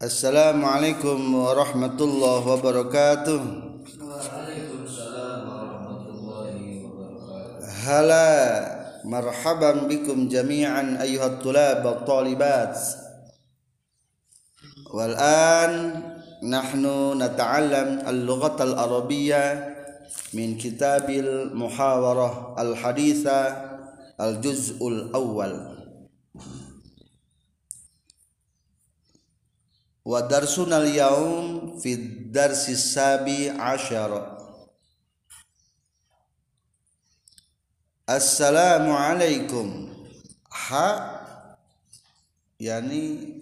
السلام عليكم ورحمة الله وبركاته. هلا مرحبا بكم جميعا أيها الطلاب والطالبات. والآن نحن نتعلم اللغة العربية من كتاب المحاورة الحديثة الجزء الأول. Wa darsuna al-yawm fi darsi sabi asyara. Assalamualaikum Ha Yani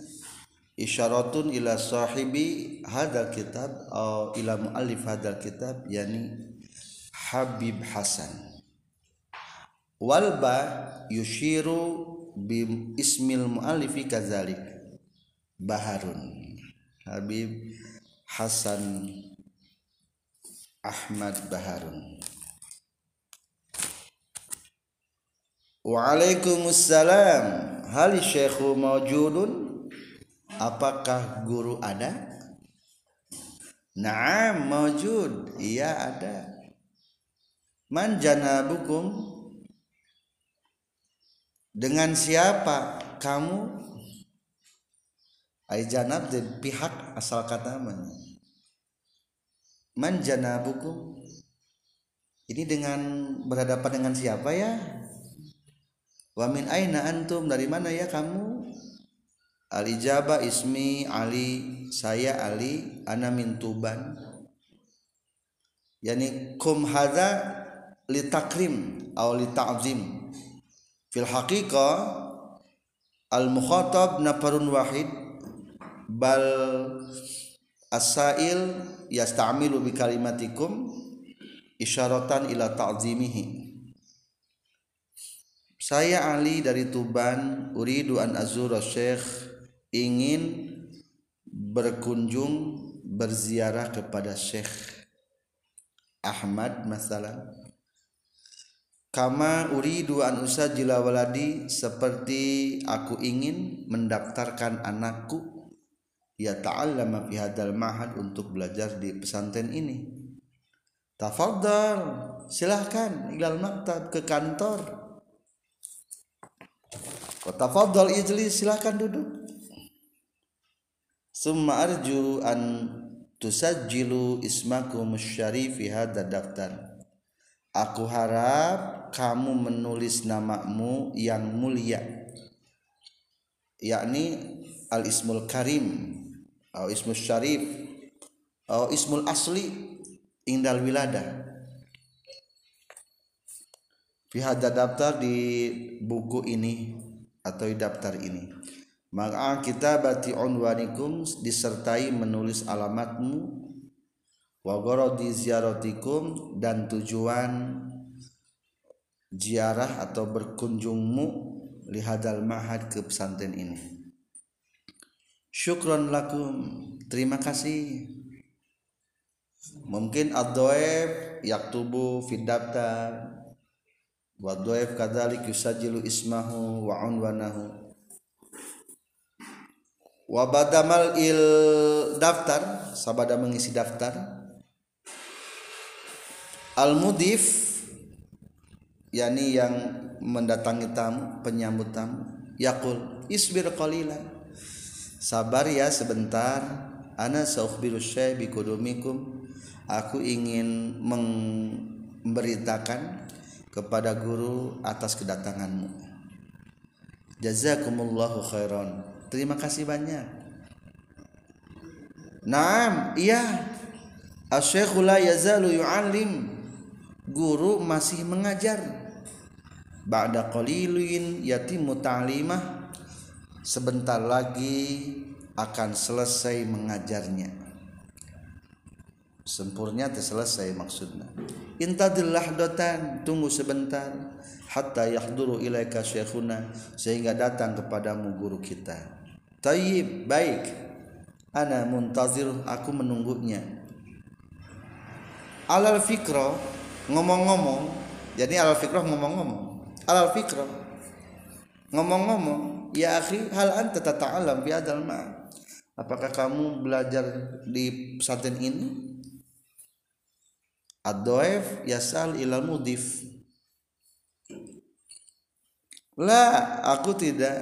Isyaratun ila sahibi hadal kitab Atau ila muallif hadal kitab Yani Habib Hasan. Walba yushiru Bim ismil muallifi kazalik Baharun Habib Hasan Ahmad Baharun Waalaikumsalam. Hal syekhu mawjudun? Apakah guru ada? Naam mawjud. Iya ada. Man janabukum? Dengan siapa kamu? Ai janab di pihak asal kata mana? Man janabukum? Ini dengan berhadapan dengan siapa ya? Wa min aina antum dari mana ya kamu? Al ijaba ismi Ali saya Ali ana min Tuban. Yani kum hadza li takrim aw li ta'zim. Fil haqiqah al mukhatab nafarun wahid bal asail yasta'milu bi kalimatikum isyaratan ila ta'zimihi. Saya Ali dari Tuban uridu an azura syekh ingin berkunjung berziarah kepada Syekh Ahmad masalah kama uridu an usajila waladi seperti aku ingin mendaftarkan anakku ya ta'allama fi hadal mahad untuk belajar di pesantren ini tafadhal silahkan ilal maktab ke kantor Tafadhal ijlis silakan duduk. Summa arju an tusajjilu ismakum syarif fi hadha daftar. Aku harap kamu menulis namamu yang mulia. Yakni al ismul karim atau ismul syarif. Atau ismul asli indal wilada. Fi hadha daftar di buku ini atau daftar ini. Maka kita bati unwanikum disertai menulis alamatmu. Wa gharadi ziaratikum dan tujuan ziarah atau berkunjungmu li hadal mahad ke pesantren ini syukron lakum. Terima kasih. Mungkin ad-dhaif yaktubu fi daftar. Wa dhaif kadzalik yusajilu ismahu wa unwanahu. Wa badamal il daftar sabada mengisi daftar. Al mudif yakni yang mendatangi tamu penyambut tamu yaqul isbir qalilan sabar ya sebentar ana saukhbiru syai bikudumikum aku ingin memberitakan kepada guru atas kedatanganmu. Jazakumullahu khairan. Terima kasih banyak. Naam, iya. Asy-syaikhu la yazalu yu'allim. Guru masih mengajar. Ba'da qalilin yatimu ta'limah. Sebentar lagi akan selesai mengajarnya. Sempurnya selesai maksudnya. Intadil lahdatan tunggu sebentar. Hatta yahduru ilaika syekhuna sehingga datang kepadamu guru kita. Tayyib baik. Ana muntazir aku menunggunya. Alal fikro ngomong-ngomong. Jadi alal fikro ngomong-ngomong. Alal fikro ngomong-ngomong ya akhi hal anta tata'alam fi hadzal ma. Apakah kamu belajar di pesantren ini? Ad-dhaif yasal ila mudif. La aku tidak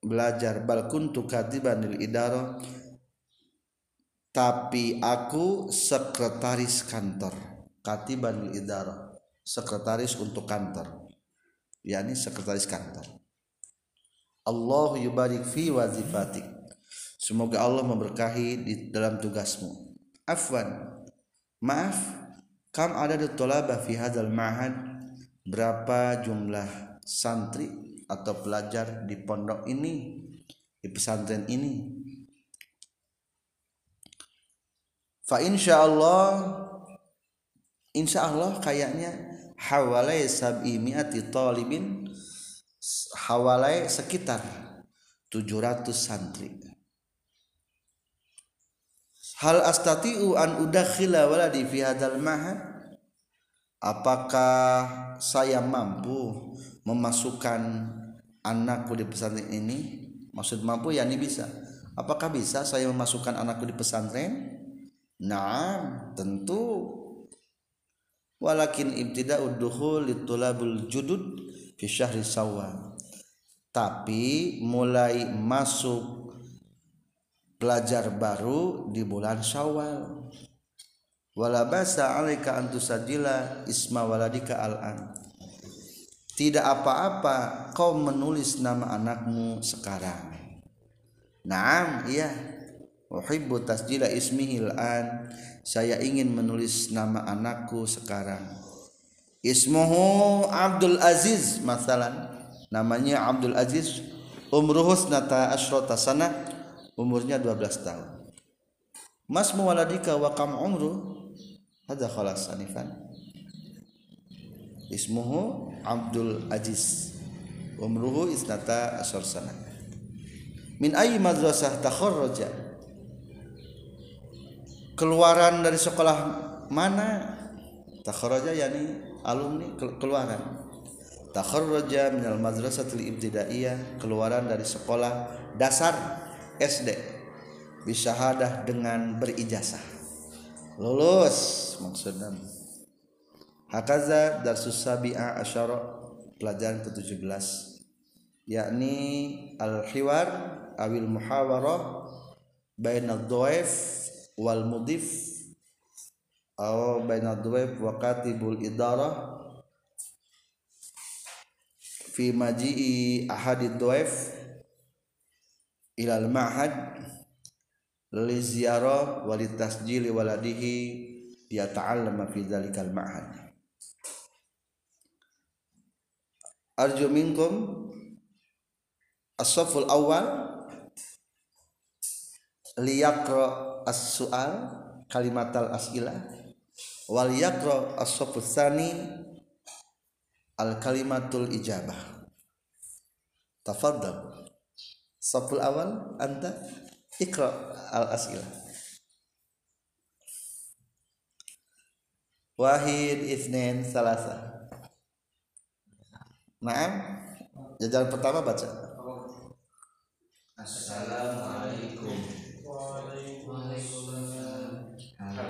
belajar. Bal kuntu katiban lil idarah tapi aku sekretaris kantor. Katiban lil idarah sekretaris untuk kantor. Yakni sekretaris kantor Allah yubarik fi wazifatik. Semoga Allah memberkahi di dalam tugasmu. Afwan maaf kam ada di tolaba fi hadzal ma'had? Berapa jumlah santri atau pelajar di pondok ini di pesantren ini? Fa insyaallah insyaallah kayaknya hawalai sab'i mi'ati talibin hawalai sekitar 700 santri. Hal astati'u an udakhila waladi fi hadzal mahad apakah saya mampu memasukkan anakku di pesantren ini? Maksud mampu ya ini bisa. Apakah bisa saya memasukkan anakku di pesantren? Nah tentu. Walakin ibtida'ud dukhul litulabul judud fi syahri sawal. Tapi mulai masuk pelajar baru di bulan syawal. Wala basa alaika isma waladika al-an. Tidak apa-apa kau menulis nama anakmu sekarang. Naam iya. Uhibbu tasjila ismihil an saya ingin menulis nama anakku sekarang ismuhu Abdul Aziz masalan. Namanya Abdul Aziz. Umruhu nata asyrata sana. Umurnya 12 tahun. Mas muwaladika wa kam umru? Hadza khalas anifan ismuhu Abdul Aziz. Umruhu isnata asyar sana. Min ayi madrasah takharraja? Keluaran dari sekolah mana? Takharraja yani alumni keluaran. Takharraja minal madrasatil ibtidaiyah keluaran dari sekolah dasar SD bisyahadah dengan berijazah. Lulus maksudnya. Hakaza darsus sabi'a asyara pelajaran ke-17 yakni al-hiwar awil muhawarah bainad dhaif wal mudif atau bainad dhaif wa katibul idarah fi maji'i ahadid dhaif ila al-ma'had li ziyarah wa li tasjili waladihi yata'allama fi dzalikal ma'had. Arju minkum as-saful awal liyaqra as-su'al kalimatal as'ilah wal yaqra as-saful tsani al kalimatul ijabah tafaddal saful awal anta ikra al as'ilah wahid itsnain salasa Naam. Jajaran pertama baca. Assalamualaikum.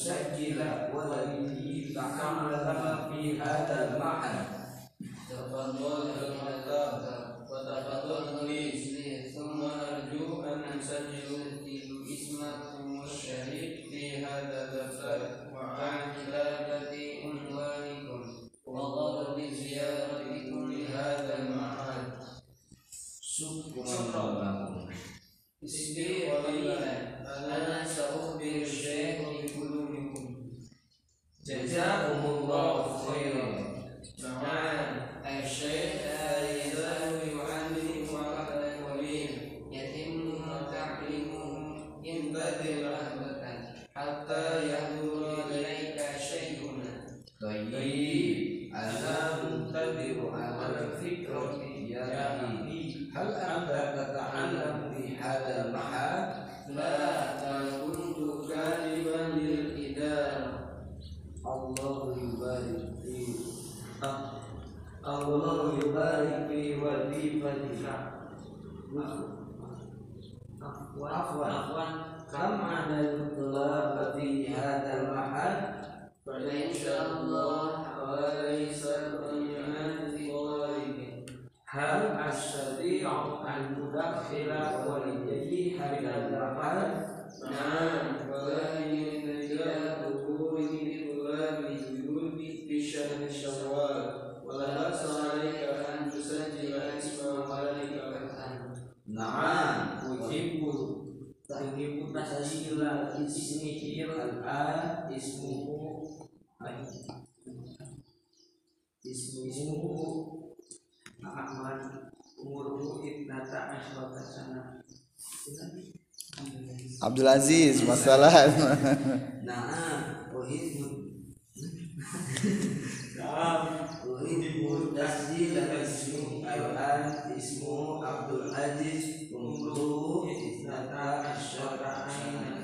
أن أسجل ولدي تعلم في هذا المعهد تفضل عفوا عفوا كم عدد الطلاب في هذا المحل فإن شاء الله وليس الإيمان طالب هل أستطيع أن أدخل والدي هذا المحل Abdul Aziz masalah Nah, uhibbu tasjil ismu al-an ismu Abdul Aziz umruhu ibnata asyrata sana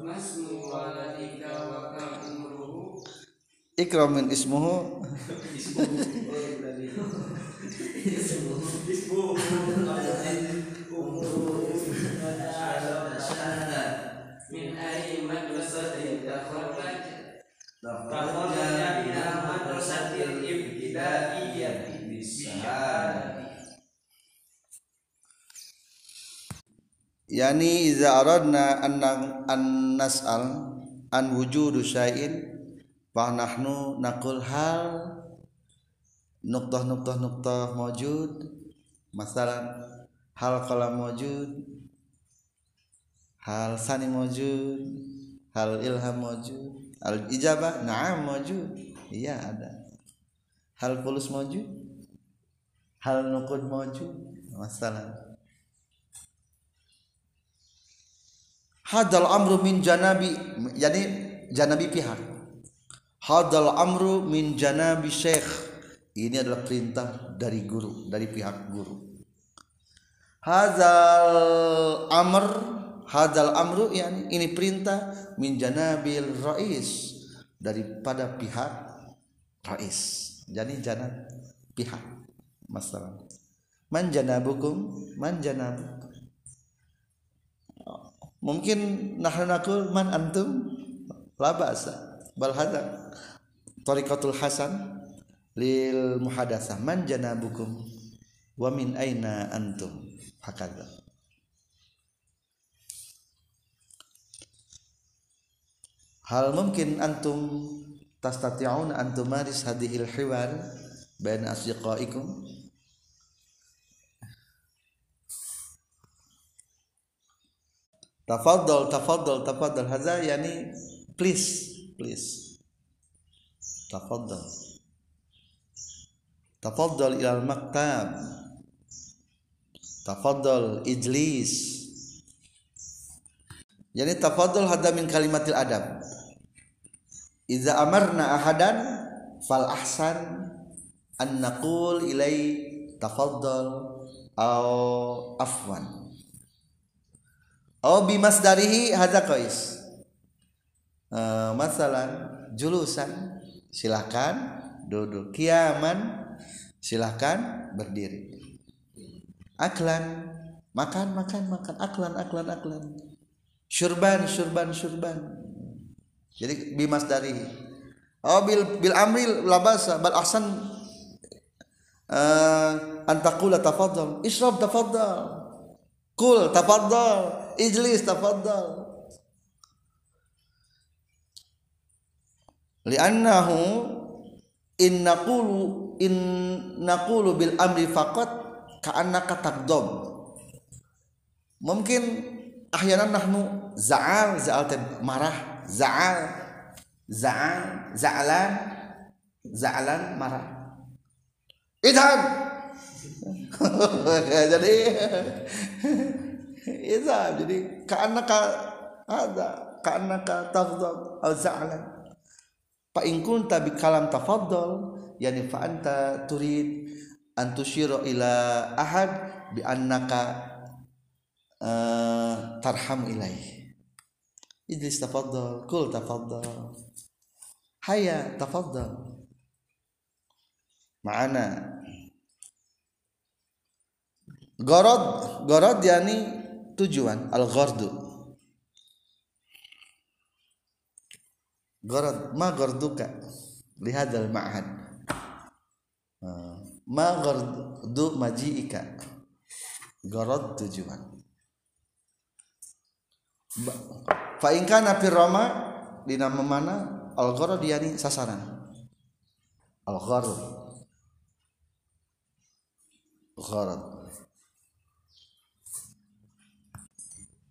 Masmu waladika wa kam umruhu Ikramin ismuhu yani iza aradna an an nas'al an wujudu syai'in fa nahnu naqul hal nuqtah nuqtah nuqtah mawjud masalan hal qala mawjud hal sani mawjud hal ilham mawjud al ijabah na'am mawjud iya ada. Hal fulus mawjud hal nuqud mawjud masalah hadal amru min janabi jadi janabi pihak. Hadal amru min janabi syekh. Ini adalah perintah dari guru dari pihak guru. Hadal amr hadal amru yani ini perintah min janabil rais daripada pihak rais. Jadi janab pihak masalah. Man janabukum man janabukum mungkin nahnu naqul man antum la ba'sa bal hadza? Tariqatul hasan lil muhadatsah man janabukum wa min aina antum? Hakadha hal mungkin antum tastati'un an tumaris hadhil hiwar bain asdiqaikum Tafadhal, tafadhal, tafadhal. Hadza yani please, please. Tafadhal. Tafadhal ila al-maktab. Tafadhal ijlis. Yani tafadhal hadza min kalimatil adab. Iza amarna ahadan fal ahsan an naqul ilai tafadhal au afwan. Oh bimas darihi hadza qais. Uh, masalan julusan silahkan duduk. Kiaman silahkan berdiri. Aklan makan makan makan. Aklan aklan aklan. Syurban syurban syurban. Jadi bimas dari oh bil bil amril labasa bal ahsan. Uh, antakula tafadhal. Ishrab tafadhal. Kul tafadhal ijlis tafadhal. Li'annahu in naqulu in naqulu bil amri faqat ka'annaka taqdam mungkin ahyanan nahnu za'al za'al marah za'al za'al za'alan za'alan marah. Idhab jadi idhab jadi ka'annaka ada ka'annaka taghdab au za'alan fa in kunta bi kalam tafaddal yani fa anta turid an ila ahad bi annaka uh, tarham ilaih. Idris tafaddal kul tafaddal haya tafaddal ma'ana. Gorod gorod yani tujuan al ghardu gorod ma gorduka lihadal ma'had. Ma gordu maji'ika? Gorod tujuan. Fa in kana fi rama dina mana? Al gharad yani sasaran. Al gharad gharad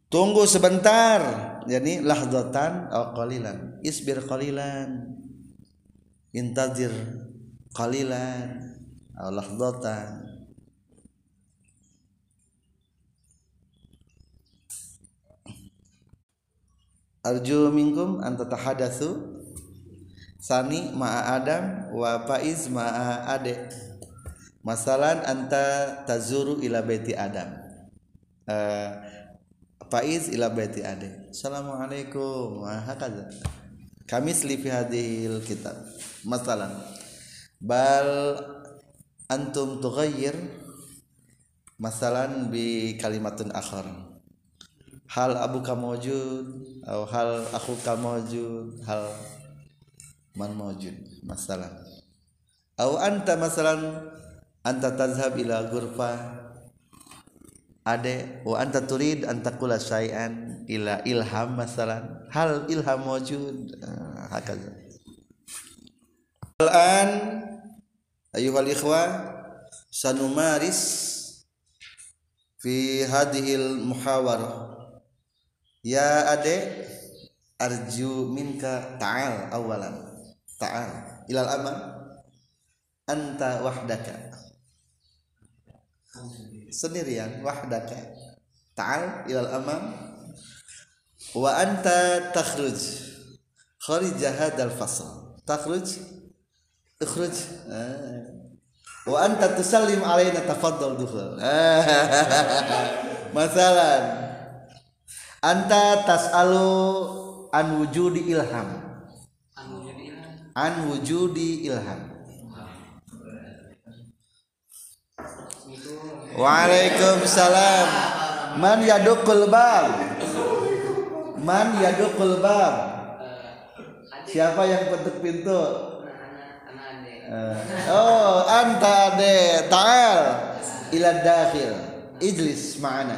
tunggu sebentar. Yani lahdatan atau qalilan. Isbir qalilan. Intazir qalilan. Atau lahdatan. Arju minkum an tatahadatsu sani ma'a adam wa faiz ma'a ade. Masalan anta tazuru ila baiti adam. Uh, faiz ila baiti ade assalamualaikum. Wa hakadha kami fi hadhil kitab. Masalan bal antum tughayyir masalan bi kalimatun akhar. Hal abu kamojud atau hal aku kamojud hal man mojud masalah atau anta masalan anta tazhab ila gurfa ade wa anta turid anta kula syai'an ila ilham masalan. Hal ilham mojud hakaza. Al-an ayuhal ikhwa sanumaris fi hadhil muhawarah. Ya ade arju minka ta'al awalan. Ta'al. Ilal amal. Anta wahdaka sendirian wahdaka ta'al ilal amal wa anta takhruj. Kharij hadal fasl. Takhruj? Ikhruj? Wa anta tusallim alaina tafaddal dukhul. Masalan. Anta tas'alu an wujudi ilham. An wujudi ilham Waalaikumsalam. Man yadukul bab? Man yadukul bab? Siapa yang ketuk pintu? Oh anta ade ta'al ila dakhil. Ijlis ma'ana.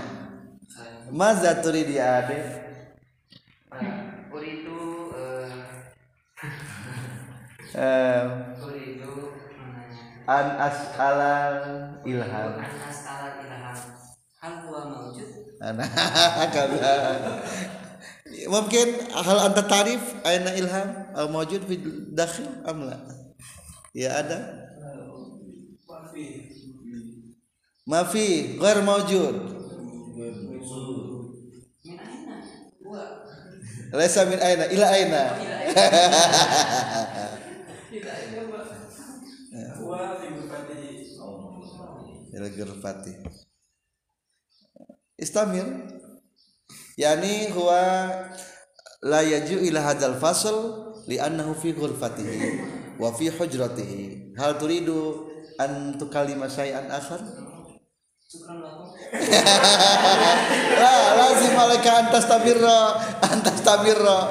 Maza turi di ade? Uridu eh Uridu an as'alal ilham. An as'alal ilham. Hal huwa mawjud? Ana kada. Mungkin hal anta tarif aina ilham atau mawjud fi dakhil am la? Ya ada? Mafi. Ghair mawjud. Laisa min aina ila aina. Ila Istamir. Yani huwa la yaju ila hadzal fasl li'annahu fi ghurfatihi wa fi hujratihi. Hal turidu an tukallima syai'an akhar? lah lazim alaika antas tabirra antas tabirra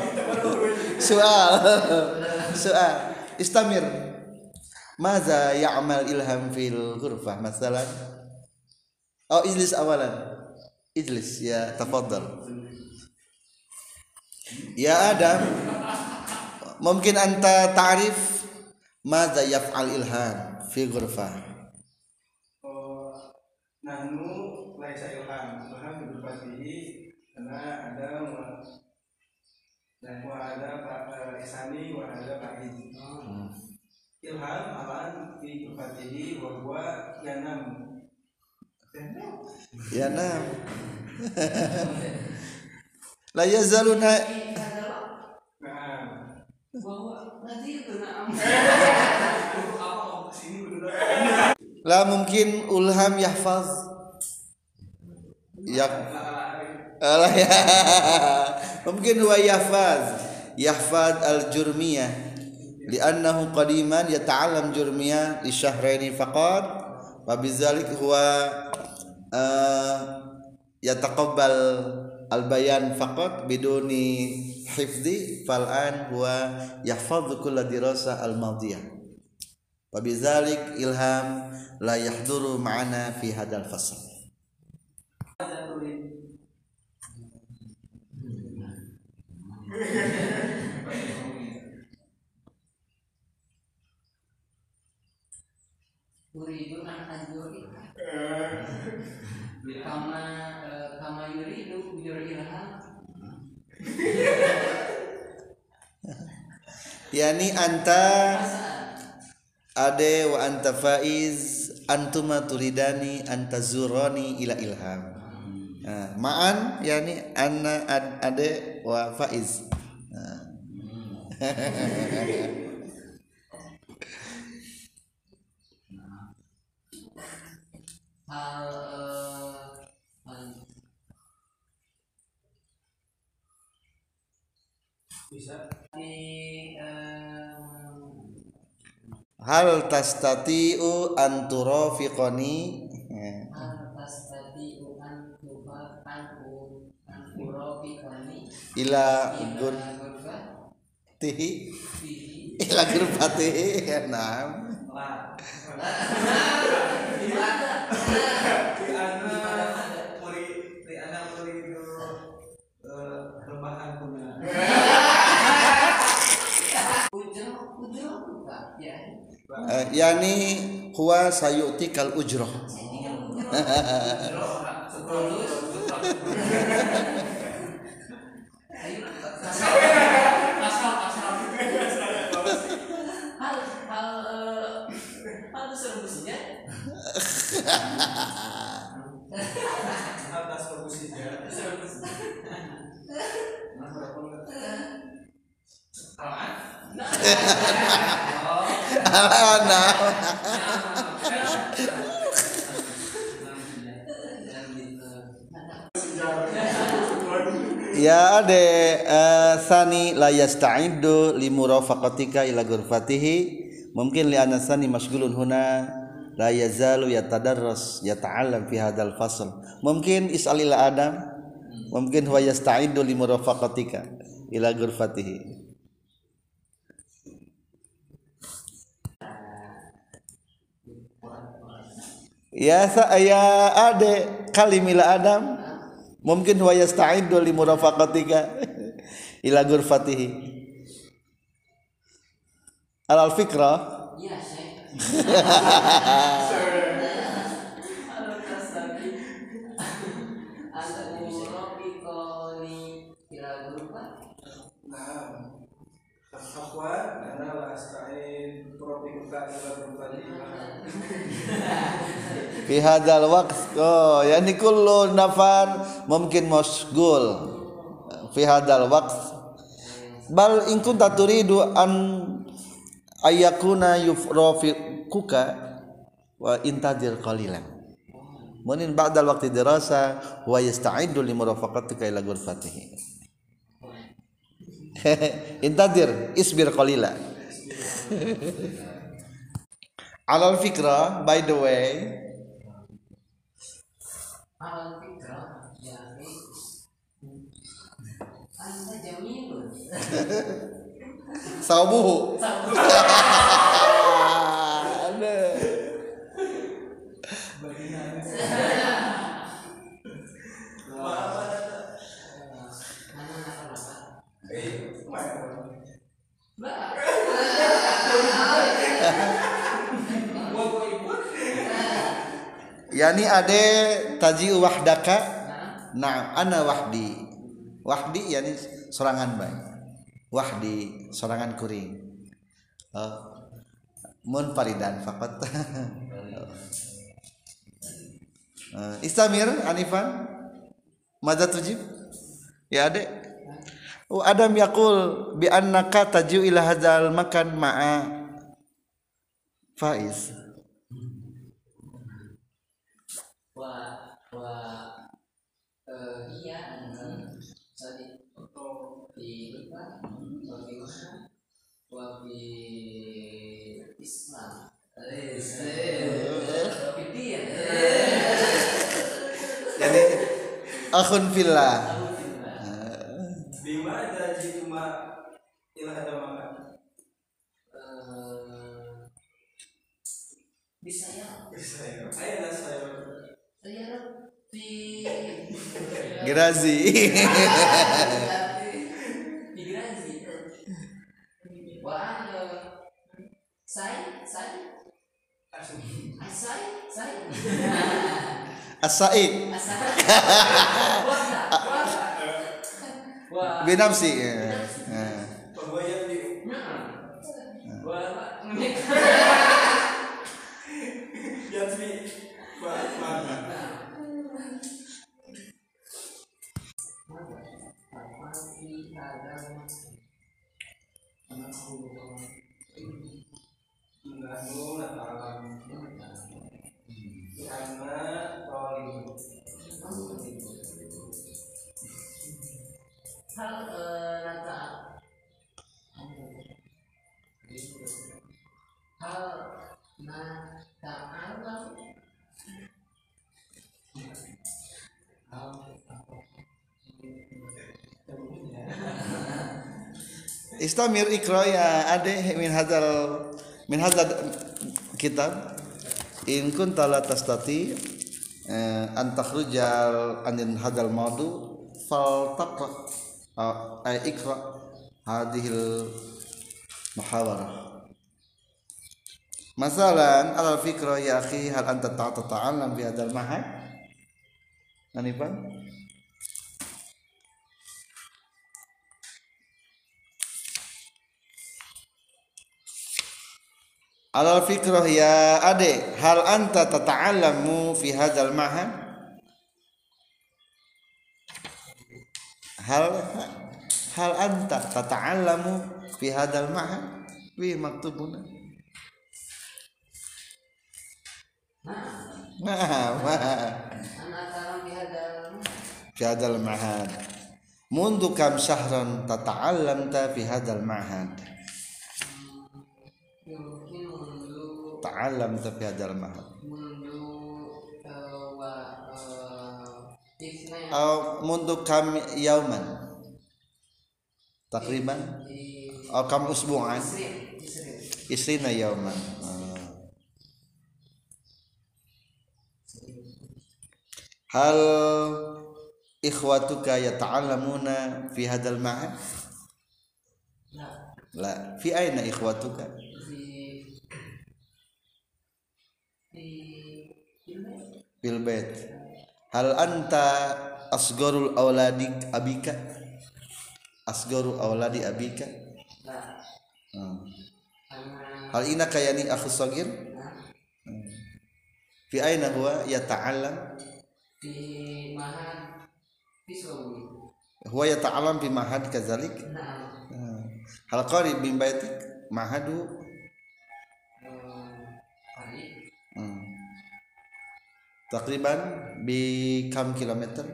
soal soal istamir maza ya'mal ilham fil ghurfah masalan? Oh ijlis awalan. Ijlis ya tafaddal ya adam. Mungkin anta ta'rif? Maza yaf'al ilham fi ghurfah. Nahnu laisa ilham. Ilham berfatihi karena ada dan wa ada pak isani wa ada pak hmm. Ilham alan fi berfatihi wa huwa yanam. Yanam? La yazaluna. Itu la mungkin ulham yahfaz. Ya. Alah ya. mungkin huwa yahfaz. Yahfaz al jurmiyah li'annahu qadiman yata'allam jurmiyah li syahraini faqat wa bidzalik huwa uh, yataqabbal al bayan faqat biduni hifzi fal'an huwa yahfaz kulla dirasa al madiyah wa bidzalik ilham la yahduru ma'ana fi hadzal fasl Uridu an ajuri kama eh, kama yuridu yurilham yani anta ade wa anta faiz antuma turidani anta zurani ila ilham. Nah, ma'an yani anna ad, ade wa faiz. Nah. Hal eh, hal bisa. Di eh, hal tastati'u hal ila gurba fihi ila gurfatihi nah lah di Eh, yani huwa sayu'tikal ujrah Ya ade eh, sani la yasta'iddu li murafaqatika ila ghurfatihi. Mungkin li anna sani masghulun huna la yazalu yatadarras yata'allam fi hadzal fasl. Mungkin is'al ila adam mungkin huwa yasta'iddu li murafaqatika ila ghurfatihi Ya sa ya ade kalimila adam. Mungkin huwa yasta'iddu li murafaqatika ila ghurfatihi. Al fikra? Nah akhwan ana la asta'in propikuka ila berfadi fi hadzal waqt. Oh yani kullu nafan mungkin masgul fi hadzal waqt. Bal in kunta turidu an ayakuna yufrafikuka wa intadir qalilan. Munin ba'dal waqti dirasa wa yasta'iddu li murafaqatika ila ghurfatihi intadir isbir qalila. Alal fikra by the way. Al fikra yani Anda sabuhu yani ade taji wahdaka? Nah, ana wahdi. Wahdi yani sorangan bae. Wahdi sorangan kuring. Oh. mun faridan faqat. Eh, istamir anifan Mada tujib? Ya ade. Oh, Adam yakul bi annaka taju ila hadzal makan ma'a. Faiz wa wa iya di lupa Islam. Eh wa bi dia. Jadi akhun fillah Gerazi migrasi wah saya saya asum saya saya As-Sa'id asal wah wah wah binafsi. Nah. bahwa yang di wah hal eh, nata hal nata alam Istamir ikra ya ade min hadzal min hadzal kitab. In kunta la tastati eh, an takhrujal anin hadzal maudu fal taqra uh, ay ikra hadhil muhawarah. Masalan al fikra ya akhi hal anta ta'alam bi hadzal mahad? Anifan Alal fikrah ya ade hal anta tata'allamu fi hadzal mahad hal hal anta tata'allamu fi hadzal mahad wi maktubuna. Nah ma fi hadzal mahad mundu kam syahran tata'allamta fi hadzal mahad fi hadzal mahad. Mundu eh, eh, istilahnya aw mundu kam yauman. Takriban? Aw kam usbu'an. Isrin Isrin isrina yauman. Ah. hal ikhwatuka yata'allamuna fi hadzal ma'ad? La fi aina ikhwatuka di bait hal anta asgarul auladi abika? Asgaru auladi abika? Hmm. hal inaka yani akhu sagir? Nah fi aina huwa yata'allam? Di mana pisau huwa yata'allam fi mahad kadzalik nah Hmm. hal qarib min baitik? Mahadu Takriban bi kam kilometer?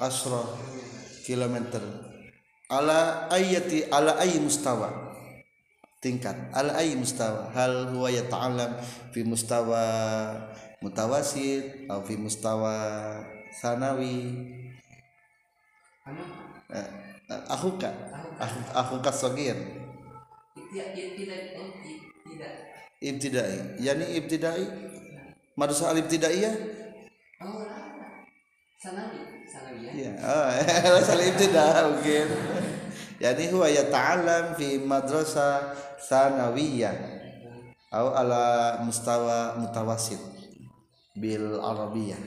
Asra kilometer. Ala ayati ala ayi mustawa? Tingkat. Ala ayi mustawa? Hal huwa yata'allam fi mustawa mutawasit atau fi mustawa sanawi? kamu Eh, tidak tidak tidak tidak Ibtidai. Yani ibtidai? Madrasah al-ibtidaiyah? oh lah sanawi sanawi ya Ya, oh, salah ibtida mungkin. Yani huwa yata'allam fi madrasah sanawiyah atau ala mustawa mutawasit bil arabiyah.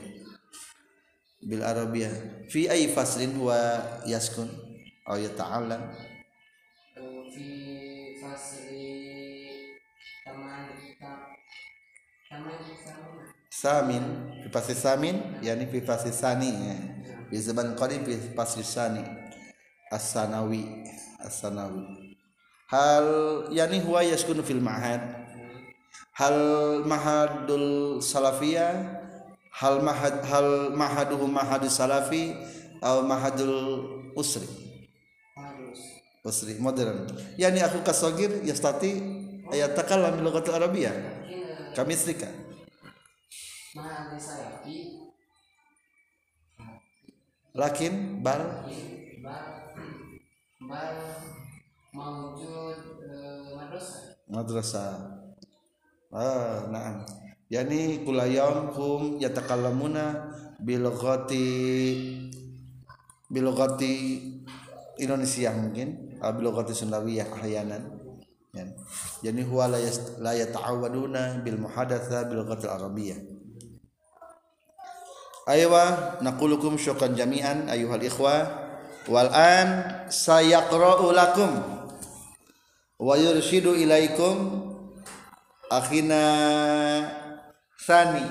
Bil arabiyah. Fi ay faslin huwa yaskun atau yata'allam Eh, di fasli taman ta- taman taman samin fi fasli samin yani fi fasli sani ya. Fi zaman qadim fi fasli sani. As-sanawi as-sanawi. Hal yani huwa yaskunu fil ma'had. Hal mahadul salafiyah hal mahad hal mahaduhu mahadus salafi atau mahadul usri usri modern. Yani aku kasogir yastati ayat takallam bil lughatil arabiyyah mungkin kami salafi lakin bal. Bal mawujud madrasah. Madrasah ah na'am. Yani kulayam hum yatakallamuna bil lughati bil lughati Indonesia mungkin atau bil lughati Sundawiyah ahyanan. Ya. yani huwa la yata'awaduna bil muhadatsa bil lughati arabiyyah. Aywa naqulukum syukran jami'an ayuhal ikhwah wal an sayaqra'u lakum wa yurshidu ilaikum akhina sani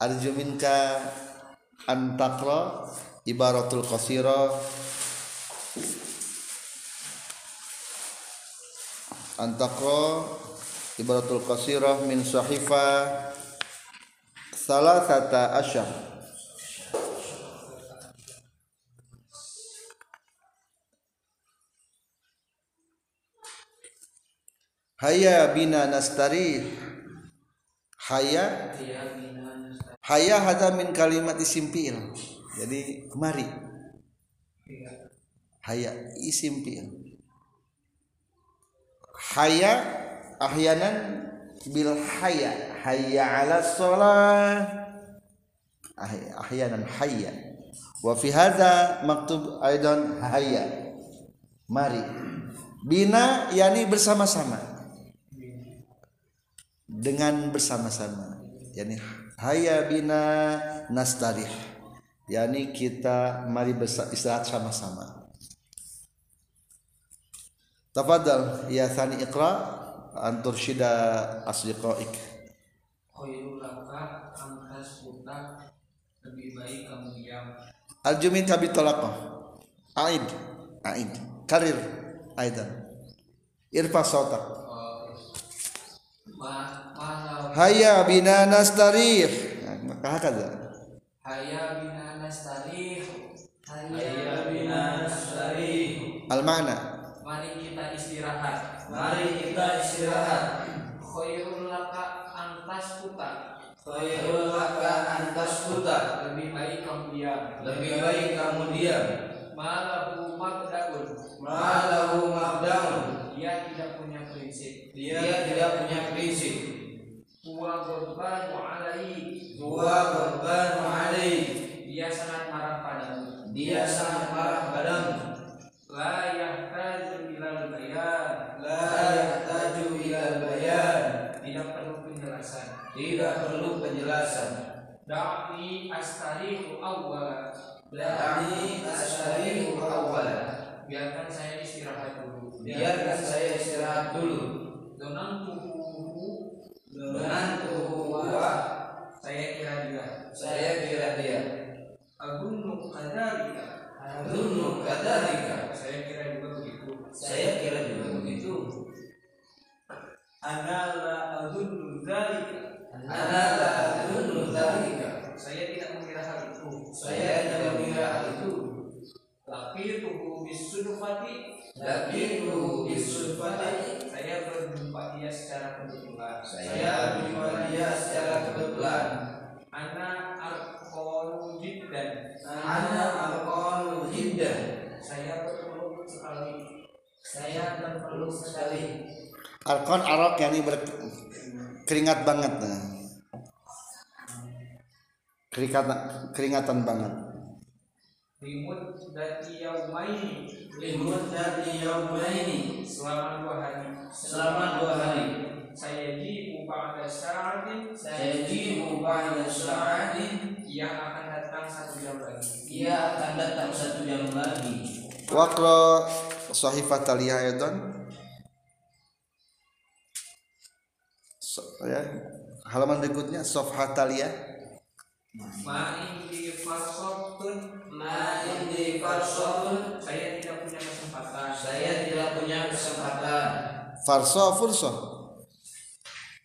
arju minka an taqra ibaratul qasira an taqra ibaratul qasira min sahifa salasata asyar Haya bina nastarih Haya ya Haya hada min kalimat isim. Jadi mari. Haya isim fi'il. Haya ahyanan bil haya. Haya ala shalah. Ah- Ahyanan haya. Wa fi hadha maktub aidan haya. Mari. Bina yani bersama-sama. Dengan bersama-sama. Yani haya bina nastarih. Yani kita mari istirahat sama-sama. Tafadhal ya Thani Iqra an tursyida asdiqaik. khairul laka angkas buta lebih baik kamu diam Al-Jumin kabi talaqah. Aid. Aid. Karir. Aidan. Irfa sautak. Haya bina nastarih. Maka hakadha. haya bina nastarih Haya bina nastarih. Al-ma'na. Mari kita istirahat Mari kita istirahat. khairul laka angkas buta Khairul laka antas kuta. lebih baik kamu diam Lebih baik kamu diam. malahu mabdaun Malahu mabdaun. dia tidak punya prinsip Dia tidak punya prinsip. huwa ghadbanu alaihi Dua korban alaih. Da'i astarihu awwala Da'ani asyarihu awwala. biarkan saya istirahat dulu Biarkan saya istirahat dulu. donantuhu Menantu huwa. saya kira dia Saya kira dia. agunu kadzalika Adunu kadalika. saya kira juga begitu Saya kira juga begitu. ana la adunu dzalika Ana la adunu dalika. saya tidak mengira hal itu Saya tidak mengira hal itu. tapi tubuh Lakitu bisulfati. saya berjumpa dia secara kebetulan Saya berjumpa dia secara kebetulan. anak alkohol dan Ana alqalu jiddan. saya berpeluk sekali saya berpeluk sekali Arkon arok yani ber keringat banget nah. Keringatan keringatan banget. Limut dati yaumaini Limut dari yaumaini. selama dua hari Selama dua hari. saya jibu ba'da sa'atin Saya jibu ba'da sa'atin. yang akan datang satu jam lagi Ia akan datang satu jam lagi. Waqra sahifat aliyah aidan. So, ya. Halaman berikutnya safhat aliyah. Ma indi farsotun Ma indi farsotun Saya tidak punya kesempatan. Saya tidak punya kesempatan. Farso furso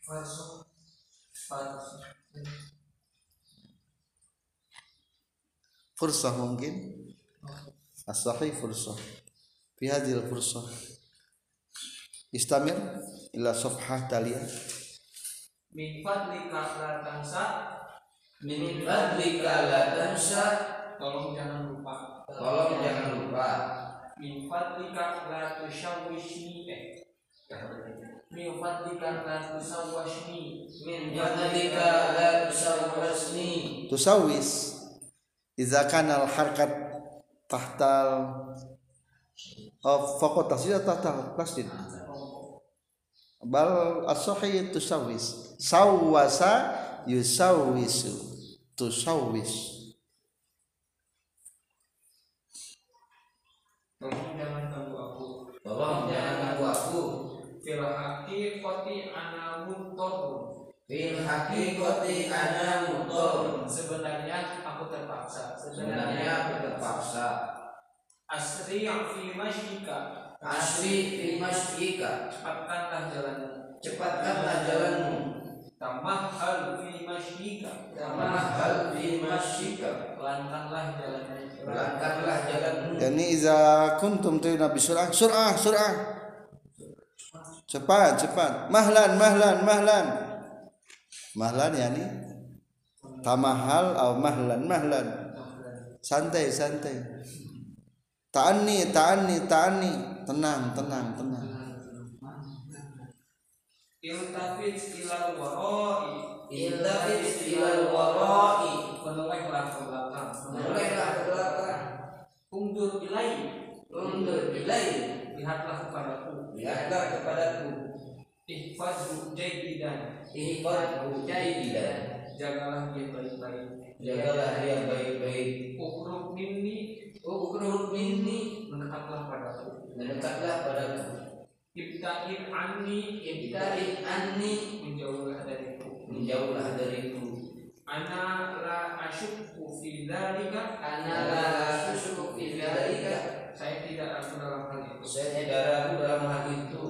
Farsot furso mungkin? As-sahih furso fi hadhihi furso istamir ila safhah taliyah Min fadlika la tansa Min fadlika la tansa. Tolong jangan lupa. Tolong jangan lupa. Min fadlika la tushawishni Eh Min fadlika la tusawwashni Min fadlika la tusawwasni tusawis idza kana al harkat tahtal oh faqat tasjid atau tahtal tasjid bal as-sahih tusawis sawwasa yusawwisu tusawwis Tolong jangan ganggu aku. Tolong jangan ganggu aku. Fil haqiqati ana muntarun Fil haqiqati ana mutor Sebenarnya aku terpaksa. Sebenarnya aku terpaksa. Asri yang fi masyika. Asri fi masjika Cepatkanlah jalanmu. Cepatkanlah masyika Tamahal fi masjika Pelankanlah jalanmu Belakanglah jalanmu yani idza kuntum tu'minu bi sur'ah sur'ah sur'ah. Cepat cepat. Mahlan mahlan mahlan. Mahlan yani? Tamahal atau mahlan mahlan. Santai santai. Ta'anni ta'anni ta'anni. Tenang tenang tenang. Iltafit ilal warai Iltafit ilal warai. Menolehlah ke belakang. Menolehlah ke belakang. Undur ilai Undur bilai Lihatlah kepadaku. Lihatlah kepadaku. Ihfazhu jayyidan. Ihfadhu jaidan Jagalah dia baik-baik. Jagalah dia baik-baik. Ukruk minni. Ukrut minni. Mendekatlah padaku. Mendekatlah padaku. Ibta'in anni. Ibta'in anni. Menjauhlah dariku Menjauhlah dariku. Ana la asyukku fi dhalika Ana la susu fi dhalika Saya tidak ragu dalam hal itu. Saya tidak ragu dalam hal itu.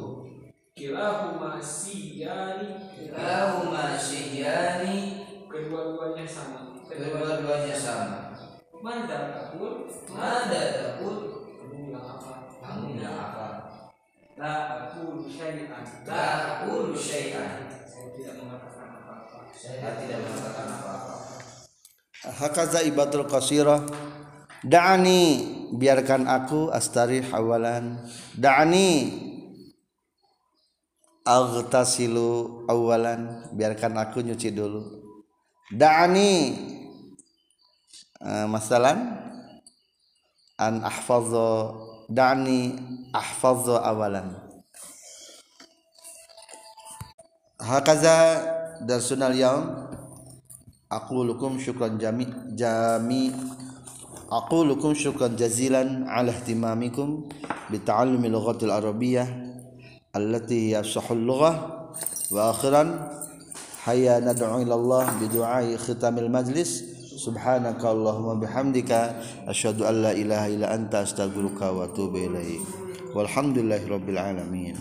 Kilahuma siyani Lahuma sihyani Kedua-duanya sama. Kedua-duanya sama. Mada takut? Mada takut? Kamu bilang apa? Kamu bilang apa La aku syai'an. La aqulu syai'an. Saya tidak mengatakan Apa-apa. Hakaza ibadul qasirah. Da'ani biarkan aku astari awalan da'ani aghtasilu awalan biarkan aku nyuci dulu. Da'ani uh, masalan an ahfadha da'ni ahfadha awalan hakaza darsunal yaum aqulukum syukran jami jami aqulukum syukran jazilan ala ihtimamikum bi ta'allumi lughatil arabiyyah allati hiya sahul lughah wa akhiran hayya nad'u ila Allah bi du'ai khitamil majlis subhanaka allahumma bihamdika asyhadu an la ilaha illa anta astaghfiruka wa atubu ilaik walhamdulillahi rabbil alamin